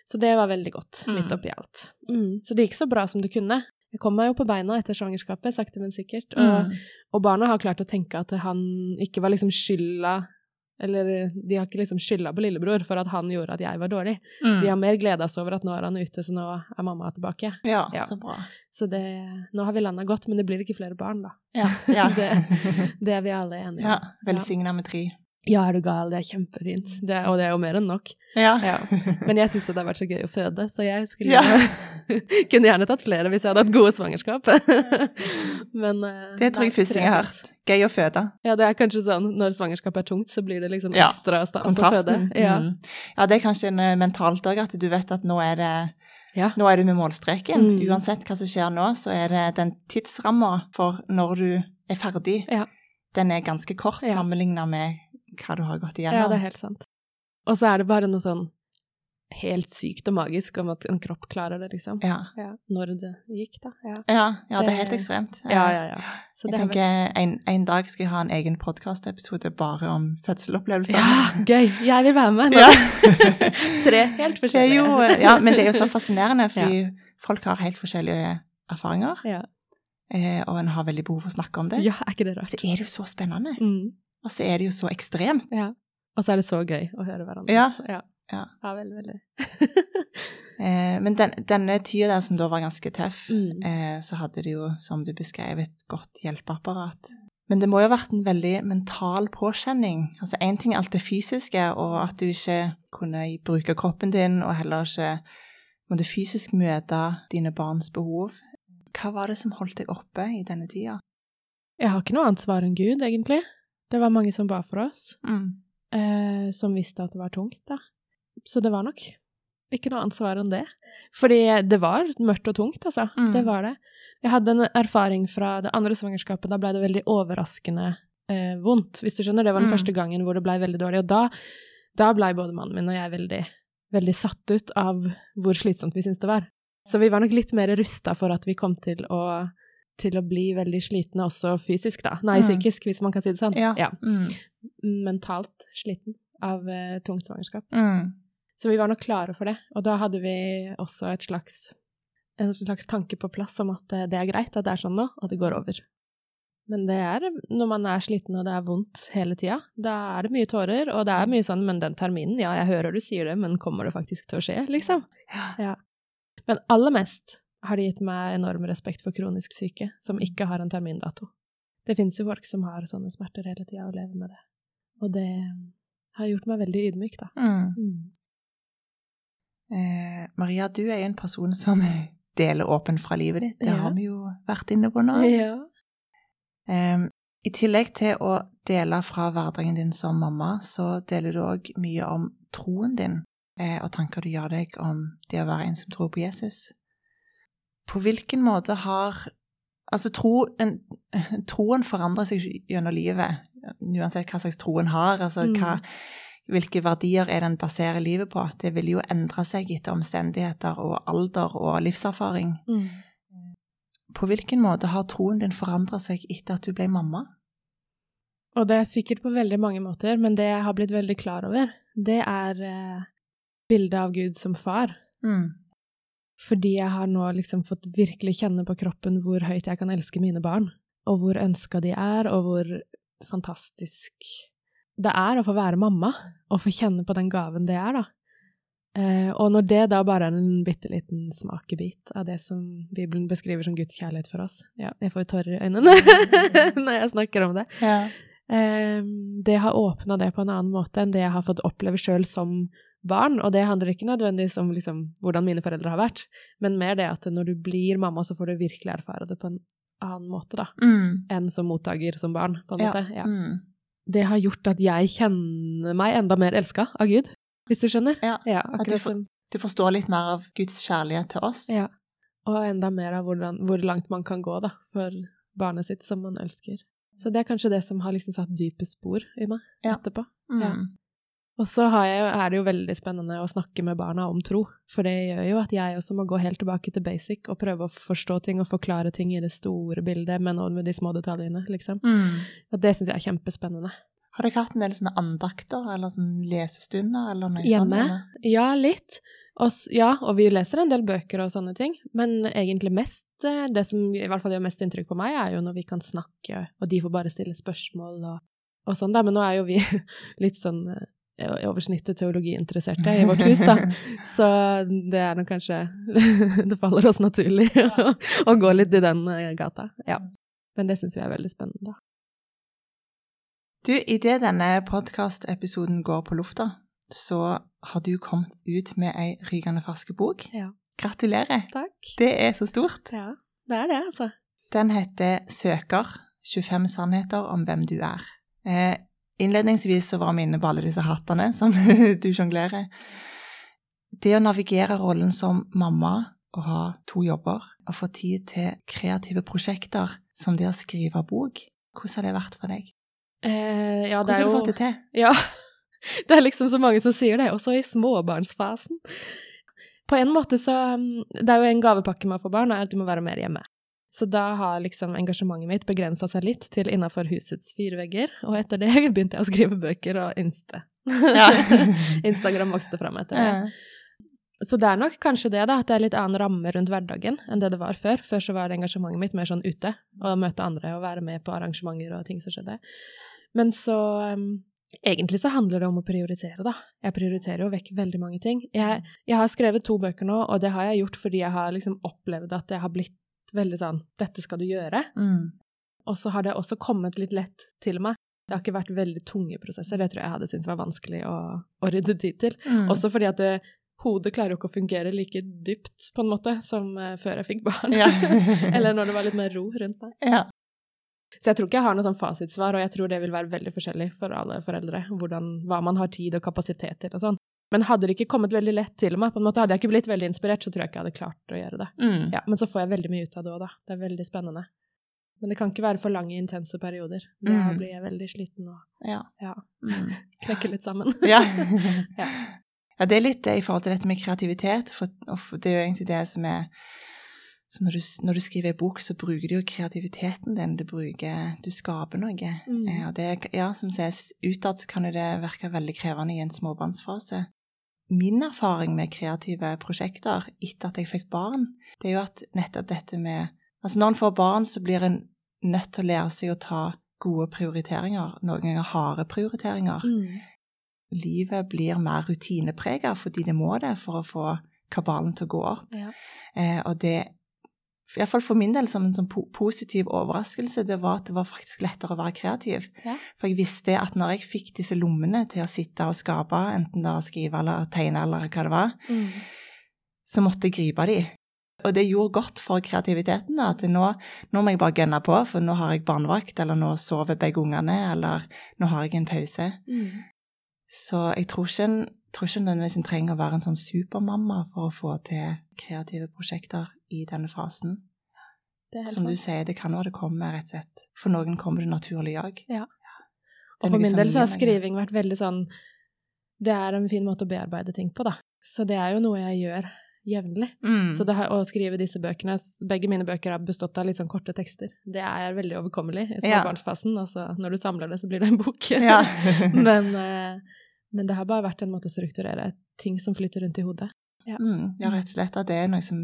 Så det var veldig godt, Mm. midt oppi alt. Mm. Så det gikk så bra som det kunne. Jeg kom meg jo på beina etter svangerskapet, sakte, men sikkert. Og, Mm. og barna har klart å tenke at han ikke var liksom skylda Eller de har ikke liksom skylda på lillebror for at han gjorde at jeg var dårlig. Mm. De har mer gleda seg over at nå er han ute, så nå er mamma tilbake. Ja, Ja. så bra. Så det Nå har vi landa godt, men det blir ikke flere barn, da. Ja. ja. Det- Det er vi alle enige om. ja. Velsigna med tre. Ja, er du gal, det er kjempefint. Det, og det er jo mer enn nok. Ja. Ja. Men jeg syns jo det har vært så gøy å føde, så jeg skulle Ja. kunne gjerne tatt flere hvis jeg hadde hatt gode svangerskap. Men eh, Det tror jeg første gang jeg har hørt. Gøy å føde. Ja, det er kanskje sånn når svangerskapet er tungt, så blir det liksom ekstra stas å føde. Ja. Mm. ja, det er kanskje en, eh, mentalt òg, at du vet at nå er det Ja. Nå er du med målstreken. Mm. Uansett hva som skjer nå, så er det den tidsramma for når du er ferdig, Ja. den er ganske kort Ja. sammenligna med hva du har gått ja, igjennom. det er helt sant. Og så er det bare noe sånn helt sykt og magisk om at en kropp klarer det, liksom. ja. Ja. Når det gikk, da. Ja, Ja, ja, det er helt ekstremt. ja, ja. ja. Så Jeg det har vært tenker en, en dag skal jeg ha en egen podkastepisode bare om fødselopplevelser. Ja, gøy! Jeg vil være med. Ja. Tre helt forskjellige. jo, ja, men det er jo så fascinerende, fordi folk har helt forskjellige erfaringer, Ja. eh, og en har veldig behov for å snakke om det. ja, er ikke det Og rart? så er det jo så spennende, Mm. Og så er det jo så ekstremt. Ja. Og så er det så gøy å høre hverandre. Ja. Ja. Ja. ja veldig, veldig. Eh, men den, denne tida der som da var ganske tøff, Mm. eh, så hadde de jo, som du beskrev, et godt hjelpeapparat. Men det må jo ha vært en veldig mental påkjenning. Altså én ting er alt det fysiske, og at du ikke kunne bruke kroppen din, og heller ikke måtte fysisk møte dine barns behov. Hva var det som holdt deg oppe i denne tida? Jeg har ikke noe annet svar enn Gud, egentlig. Det var mange som ba for oss, eh, som visste at det var tungt, da. Så det var nok ikke noe annet svar enn det. Fordi det var mørkt og tungt, altså. Mm. Det var det. Jeg hadde en erfaring fra det andre svangerskapet, da ble det veldig overraskende eh, vondt, hvis du skjønner. Det var den Mm. første gangen hvor det ble veldig dårlig, og da, da blei både mannen min og jeg veldig, veldig satt ut av hvor slitsomt vi syntes det var. Så vi var nok litt mer rusta for at vi kom til å, til å bli veldig slitne også fysisk, da. Nei, Mm. psykisk, hvis man kan si det sånn. Ja. Mm. Mentalt sliten. av uh, tungt svangerskap. Mm. Så vi var nok klare for det. Og da hadde vi også et slags, en slags tanke på plass om at eh, det er greit at det er sånn nå, og det går over. Men det er når man er sliten og det er vondt hele tida. Da er det mye tårer, og det er mye sånn Men den terminen, ja, jeg hører du sier det, men kommer det faktisk til å skje, liksom? Ja. Men aller mest har det gitt meg enorm respekt for kronisk syke som ikke har en termindato. Det finnes jo folk som har sånne smerter hele tida og lever med det. Og det har gjort meg veldig ydmyk, da. Mm. Mm. Eh, Maria, du er jo en person som deler åpent fra livet ditt. Det Ja. har vi jo vært inne på nå. Ja. Eh, I tillegg til å dele fra hverdagen din som mamma, så deler du òg mye om troen din eh, og tanker du gjør deg om det å være en som tror på Jesus. På hvilken måte har Altså, tro, en, troen forandrer seg gjennom livet, uansett hva slags tro en har. Altså, Mm. hva, hvilke verdier er den baserer livet på? Det vil jo endre seg etter omstendigheter og alder og livserfaring. Mm. På hvilken måte har troen din forandret seg etter at du ble mamma? Og det er sikkert på veldig mange måter, men det jeg har blitt veldig klar over, det er eh, bildet av Gud som far. Mm. Fordi jeg har nå liksom fått virkelig kjenne på kroppen hvor høyt jeg kan elske mine barn, og hvor ønska de er, og hvor fantastisk det er å få være mamma, og få kjenne på den gaven det er, da. Eh, og når det da bare er en bitte liten smakebit av det som Bibelen beskriver som Guds kjærlighet for oss Ja, jeg får tårer i øynene når jeg snakker om det. Ja. Eh, det har åpna det på en annen måte enn det jeg har fått oppleve sjøl som barn. Og det handler ikke nødvendigvis om liksom, hvordan mine foreldre har vært, men mer det at når du blir mamma, så får du virkelig erfare det på en annen måte da, Mm. enn som mottaker som barn. på en Ja. måte. Ja. Mm. Det har gjort at jeg kjenner meg enda mer elska av Gud, hvis du skjønner. Ja, Ja, du for, Du forstår litt mer av Guds kjærlighet til oss. Ja. Og enda mer av hvordan, hvor langt man kan gå da, for barnet sitt som man elsker. Så det er kanskje det som har liksom satt dype spor i meg etterpå. Mm. Ja. Og så har jeg, er det jo veldig spennende å snakke med barna om tro, for det gjør jo at jeg også må gå helt tilbake til basic og prøve å forstå ting og forklare ting i det store bildet, men også med de små detaljene, liksom. Mm. Og det syns jeg er kjempespennende. Har dere hatt en del sånne andakter eller sånne lesestunder? Eller noe Hjemme? sånt? Hjemme? Ja, litt. Og, ja, og vi leser en del bøker og sånne ting, men egentlig mest eh, Det som i hvert fall gjør mest inntrykk på meg, er jo når vi kan snakke, og de får bare stille spørsmål og, og sånn, da. Men nå er jo vi litt sånn eh, over snittet teologiinteresserte i vårt hus, da. Så det er nok kanskje Det faller oss naturlig å, å gå litt i den eh, gata. Ja. Men det syns vi er veldig spennende, da. Du, idet denne podkastepisoden går på lufta, så har du kommet ut med ei rykende fersk bok. Ja. Gratulerer! Takk. Det er så stort. Ja, det er det, altså. Den heter Søker 25 sannheter om hvem du er. Eh, innledningsvis så var vi inne på alle disse hattene som du sjonglerer. Det å navigere rollen som mamma og ha to jobber, og få tid til kreative prosjekter som det å skrive bok, hvordan har det vært for deg? Eh, ja, Hvordan det har du jo fått det til? Ja. Det er liksom så mange som sier det, også i småbarnsfasen. På en måte så um, Det er jo en gavepakke med å få barn, er at du må være mer hjemme. Så da har liksom engasjementet mitt begrensa seg litt til innafor husets fire vegger, og etter det begynte jeg å skrive bøker og inste. Ja. Instagram vokste fram etter det. Så det er nok kanskje det, da, at det er litt annen ramme rundt hverdagen enn det det var før. Før så var engasjementet mitt mer sånn ute, og møte andre og være med på arrangementer og ting som skjedde. Men så um, Egentlig så handler det om å prioritere, da. Jeg prioriterer jo vekk veldig mange ting. Jeg, jeg har skrevet to bøker nå, og det har jeg gjort fordi jeg har liksom opplevd at jeg har blitt veldig sånn Dette skal du gjøre. Mm. Og så har det også kommet litt lett til meg. Det har ikke vært veldig tunge prosesser. Det tror jeg jeg hadde syntes var vanskelig å, å rydde tid til. Mm. Også fordi at det, hodet klarer jo ikke å fungere like dypt, på en måte, som eh, før jeg fikk barn. Ja. Eller når det var litt mer ro rundt meg. ja. Så jeg tror ikke jeg har noe sånn fasitsvar, og jeg tror det vil være veldig forskjellig for alle foreldre, hvordan, hva man har tid og kapasitet til og sånn. Men hadde det ikke kommet veldig lett til meg, på en måte, hadde jeg ikke blitt veldig inspirert, så tror jeg ikke jeg hadde klart å gjøre det. Mm. Ja, men så får jeg veldig mye ut av det òg, da. Det er veldig spennende. Men det kan ikke være for lange, intense perioder. Da Mm. blir jeg veldig sliten og ja. ja, Mm. knekker litt sammen. Ja. Ja. ja, det er litt det i forhold til dette med kreativitet, for, det er jo egentlig det som er Så når du, når du skriver en bok, så bruker du jo kreativiteten din. Du bruker Du skaper noe. Mm. Eh, og det, ja, som sies, utad så kan jo det virke veldig krevende i en småbarnsfase. Min erfaring med kreative prosjekter etter at jeg fikk barn, det er jo at nettopp dette med Altså når en får barn, så blir en nødt til å lære seg å ta gode prioriteringer, noen ganger harde prioriteringer. Mm. Livet blir mer rutinepreget fordi det må det for å få kabalen til å gå opp. Ja. Eh, og det, iallfall for min del som en sånn po positiv overraskelse, det var at det var faktisk lettere å være kreativ. Ja. For jeg visste at når jeg fikk disse lommene til å sitte og skape, enten det var skrive eller tegne eller hva det var, Mm. så måtte jeg gripe de. Og det gjorde godt for kreativiteten. da, At nå, nå må jeg bare gønne på, for nå har jeg barnevakt, eller nå sover begge ungene, eller nå har jeg en pause. Mm. Så jeg tror ikke, en, tror ikke nødvendigvis en trenger å være en sånn supermamma for å få til kreative prosjekter i denne fasen. Som sant. Du sier, det kan være det kommer rett og slett. For noen kommer det naturlig òg. Ja. Og for min del så har skriving vært veldig sånn Det er en fin måte å bearbeide ting på, da. Så det er jo noe jeg gjør jevnlig. Mm. Så det har, å skrive disse bøkene Begge mine bøker har bestått av litt sånn korte tekster. Det er veldig overkommelig i Ja. småbarnsfasen, og så når du samler det, så blir det en bok. Ja. men, eh, men det har bare vært en måte å strukturere ting som flyter rundt i hodet. Mm, ja, rett og slett at det er noe som,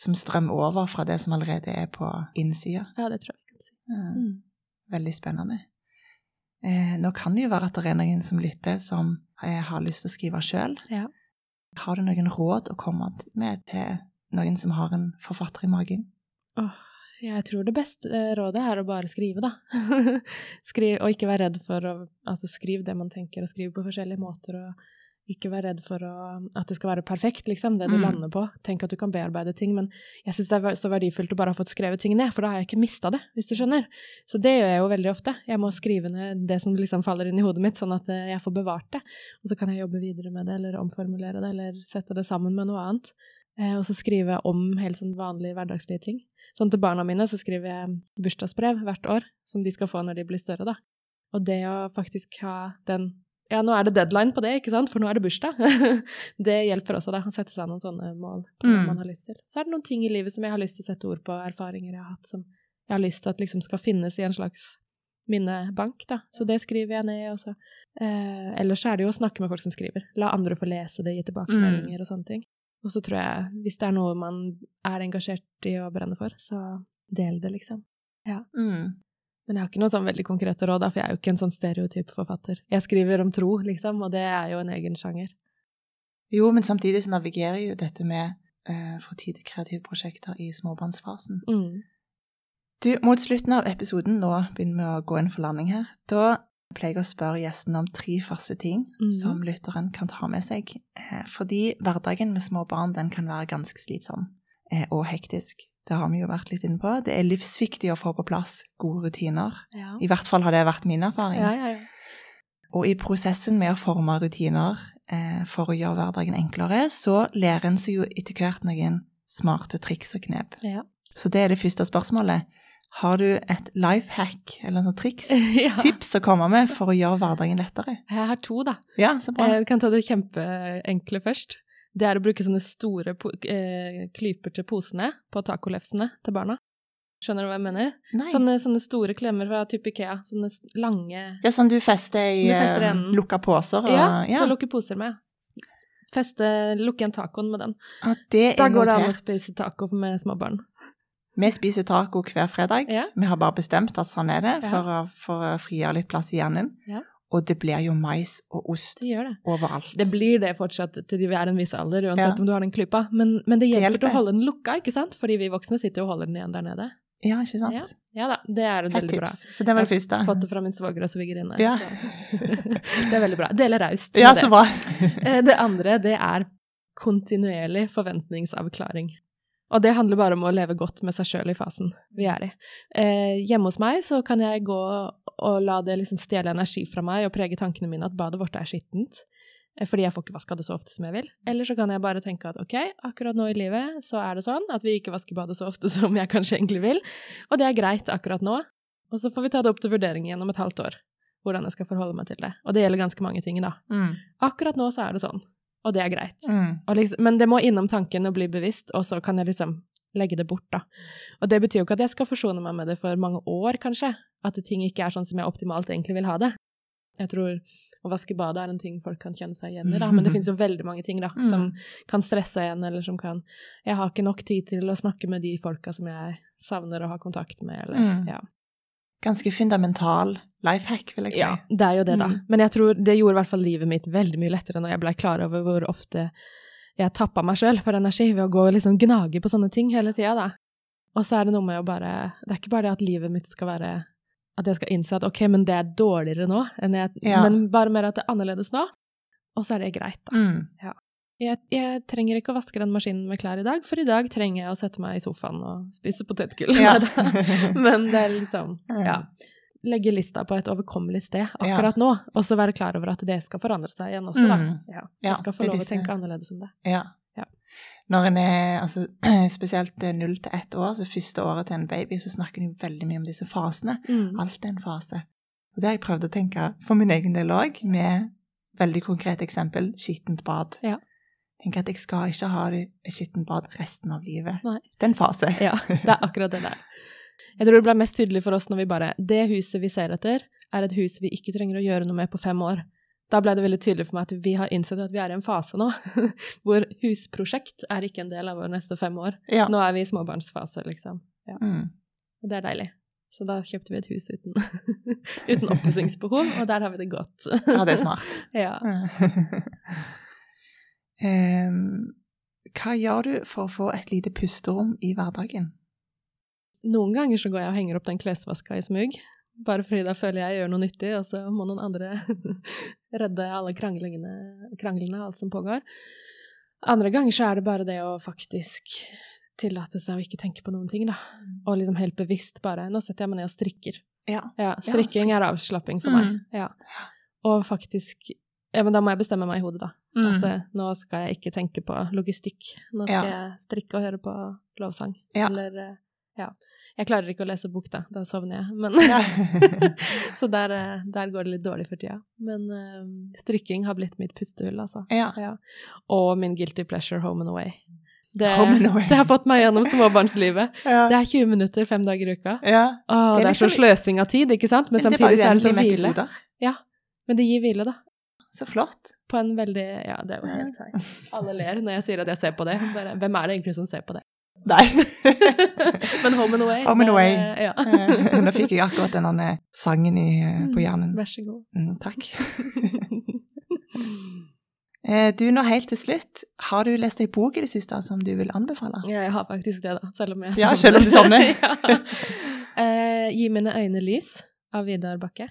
som strømmer over fra det som allerede er på innsida. Ja, det tror jeg vi kan si. Mm. Veldig spennende. Eh, nå kan det jo være at det er noen som lytter, som eh, har lyst til å skrive sjøl. Ja. Har du noen råd å komme med til noen som har en forfatter i magen? Åh, jeg tror det beste eh, rådet er å bare skrive, da. skriv, og ikke være redd for å Altså, skrive det man tenker, og skrive på forskjellige måter, og ikke være redd for å, at det skal være perfekt, liksom, det du Mm. lander på. Tenk at du kan bearbeide ting, men jeg syns det er så verdifullt å bare ha fått skrevet ting ned, for da har jeg ikke mista det, hvis du skjønner. Så det gjør jeg jo veldig ofte. Jeg må skrive ned det som liksom faller inn i hodet mitt, sånn at eh, jeg får bevart det. Og så kan jeg jobbe videre med det, eller omformulere det, eller sette det sammen med noe annet. Eh, og så skrive om helt sånn vanlige hverdagslige ting. Sånn til barna mine så skriver jeg bursdagsbrev hvert år, som de skal få når de blir større, da. Og det å faktisk ha den Ja, nå er det deadline på det, ikke sant, for nå er det bursdag. det hjelper også, da, å sette seg noen sånne mål på Mm. man har lyst til. Så er det noen ting i livet som jeg har lyst til å sette ord på, erfaringer jeg har hatt, som jeg har lyst til at liksom skal finnes i en slags minnebank, da. Så det skriver jeg ned, og så eh, Ellers er det jo å snakke med folk som skriver. La andre få lese det, gi tilbakemeldinger og sånne ting. Og så tror jeg, hvis det er noe man er engasjert i og brenner for, så del det, liksom. Mm. Men jeg har ikke noe sånn veldig konkrete råd, for jeg er jo ikke en sånn stereotyp forfatter. Jeg skriver om tro, liksom, og det er jo en egen sjanger. Jo, men samtidig så navigerer jo dette med uh, få tid til kreative prosjekter i småbarnsfasen. Mm. Du, mot slutten av episoden, nå begynner vi å gå inn for landing her, da pleier jeg å spørre gjestene om tre faste ting mm. som lytteren kan ta med seg. Eh, fordi hverdagen med små barn den kan være ganske slitsom eh, og hektisk. Det har vi jo vært litt inne på. Det er livsviktig å få på plass gode rutiner. Ja. I hvert fall har det vært min erfaring. ja, ja, ja. Og i prosessen med å forme rutiner eh, for å gjøre hverdagen enklere, så lærer en seg jo etter hvert noen smarte triks og knep. ja. Så det er det første spørsmålet. Har du et life hack eller en sånn triks, ja. tips å komme med for å gjøre hverdagen lettere? Jeg har to, da. Ja, så bra. Jeg kan ta det kjempeenkle først. Det er å bruke sånne store eh, klyper til posene på tacolefsene til barna. Skjønner du hva jeg mener? Sånne, sånne store klemmer fra type Ikea. Sånne lange Ja, sånn du fester i eh, lukka poser? Og, Ja, ja. til å lukke poser med. Feste, lukke igjen tacoen med den. Ja, det Da går det an å spise taco med småbarn. Vi spiser taco hver fredag. Ja. Vi har bare bestemt at sånn er det, Ja. for, å, for å frigjøre litt plass i hjernen. Ja. Og det blir jo mais og ost Det det. overalt. Det blir det fortsatt til vi er en viss alder, uansett Ja. om du har den klypa. Men, men det hjelper, til å holde den lukka, ikke sant? Fordi vi voksne sitter jo og holder den igjen der nede. Ja, ikke sant? Ja, ja da, det er Et veldig bra. Så det var det Jeg har Fått det fra min svoger og svigerinne. Ja. det er veldig bra. Dele raust. med Ja, så bra. det. Det andre, det er kontinuerlig forventningsavklaring. Og det handler bare om å leve godt med seg sjøl i fasen vi er i. Eh, hjemme hos meg så kan jeg gå og la det liksom stjele energi fra meg og prege tankene mine at badet vårt er skittent, eh, fordi jeg får ikke vaska det så ofte som jeg vil. Eller så kan jeg bare tenke at ok, akkurat nå i livet så er det sånn at vi ikke vasker badet så ofte som jeg kanskje egentlig vil, og det er greit akkurat nå. Og så får vi ta det opp til vurdering igjen om et halvt år, hvordan jeg skal forholde meg til det. Og det gjelder ganske mange ting, da. Mm. Akkurat nå så er det sånn, og det er greit. Mm. Liksom, men det må innom tanken og bli bevisst, og så kan jeg liksom legge det bort, da. Og det betyr jo ikke at jeg skal forsone meg med det for mange år, kanskje. At ting ikke er sånn som jeg optimalt egentlig vil ha det. Jeg tror å vaske badet er en ting folk kan kjenne seg igjen i, da. Men det finnes jo veldig mange ting, da, Mm. som kan stresse en, eller som kan Jeg har ikke nok tid til å snakke med de folka som jeg savner å ha kontakt med, eller Mm. Ja. Ganske fundamental life hack, vil jeg si. Ja, det er jo det, da. Mm. Men jeg tror det gjorde i hvert fall livet mitt veldig mye lettere når jeg ble klar over hvor ofte jeg tappa meg sjøl for energi ved å gå og liksom gnage på sånne ting hele tida, da. Og så er det noe med å bare Det er ikke bare det at livet mitt skal være At jeg skal innse at ok, men det er dårligere nå, enn jeg, Ja. men bare mer at det er annerledes nå. Og så er det greit, da. Mm. Jeg, jeg trenger ikke å vaske den maskinen med klær i dag, for i dag trenger jeg å sette meg i sofaen og spise potetgull. Ja. Men det er liksom Ja. Ja. Legge lista på et overkommelig sted akkurat nå, og så være klar over at det skal forandre seg igjen også, da. Mm. Ja. Ja, Jeg skal få lov å tenke annerledes om det. Ja. Ja. Når en er altså, spesielt null til ett år, så første året til en baby, så snakker en jo veldig mye om disse fasene. Mm. Alt er en fase. Og det har jeg prøvd å tenke for min egen del òg, med veldig konkret eksempel skittent bad. Ja. Tenk at jeg skal ikke ha skittent bad resten av livet. Nei. Det er en fase. Ja, det er akkurat det der. Jeg tror det ble mest tydelig for oss når vi bare Det huset vi ser etter, er et hus vi ikke trenger å gjøre noe med på fem år. Da ble det veldig tydelig for meg at vi har innsett at vi er i en fase nå hvor husprosjekt er ikke en del av våre neste fem år. Ja. Nå er vi i småbarnsfase, liksom. Ja. Mm. Og det er deilig. Så da kjøpte vi et hus uten, uten oppussingsbehov, og der har vi det godt. ja, det er smart. ja. um, hva gjør du for å få et lite pusterom i hverdagen? Noen ganger så går jeg og henger opp den klesvaska i smug, bare fordi da føler jeg jeg gjør noe nyttig, og så må noen andre redde alle kranglene og alt som pågår. Andre ganger så er det bare det å faktisk tillate seg å ikke tenke på noen ting, da. Og liksom helt bevisst bare Nå setter jeg meg ned og strikker. Ja. Ja, strikking er avslapping for meg. Ja. Og faktisk Ja, men da må jeg bestemme meg i hodet, da. At eh, nå skal jeg ikke tenke på logistikk. Nå skal Ja. jeg strikke og høre på lovsang. Eller eh, Ja. Jeg klarer ikke å lese bok, da. Da sovner jeg. Men Ja. Så der, eh, der går det litt dårlig for tida. Men uh, strikking har blitt mitt pustehull, altså. ja. Ja. Og min guilty pleasure home and away. Det, det har fått meg gjennom småbarnslivet. Ja. Det er 20 minutter fem dager i uka. ja. Åh, Det er det er, så liksom- sløsing av tid, ikke sant? Men bare samtidig så er det så hvile. episoder. Men det gir hvile, da. Så flott. På en veldig Ja, det er jo helt teit. Alle ler når jeg sier at jeg ser på det. Bare, hvem er det egentlig som ser på det? Nei. Men Home and Away Home and Away. Ja. Nå fikk jeg akkurat den sangen i, eh, på hjernen. Vær så god. Mm, takk. Eh, Du, nå helt til slutt, har du lest ei bok i det siste som du vil anbefale? Ja, jeg har faktisk det, da. Selv om jeg Ja, selv om du sovner. ja. eh, Gi mine øyne lys av Vidar Bakke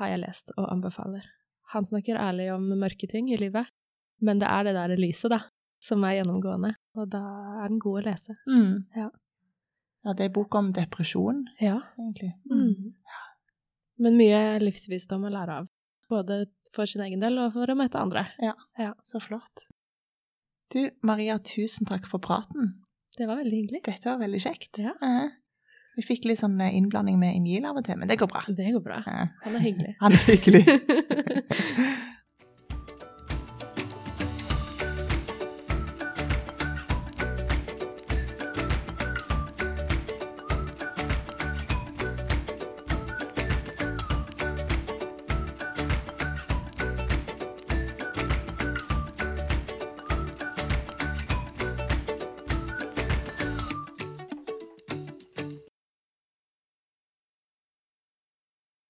har jeg lest og anbefaler. Han snakker ærlig om mørke ting i livet, men det er det der lyset, da, som er gjennomgående, og da er den god å lese. Mm. Ja. Ja, det er bok om depresjon, Ja. egentlig. Mm. Men mye livsvisdom å lære av. Både for sin egen del og for å møte andre. Ja, Så flott. Du, Maria, tusen takk for praten. Det var veldig hyggelig. Dette var veldig kjekt. Ja. Eh, Vi fikk litt sånn eh, innblanding med Emil av og til, men det går bra. Det går bra. Han er hyggelig. Han er hyggelig.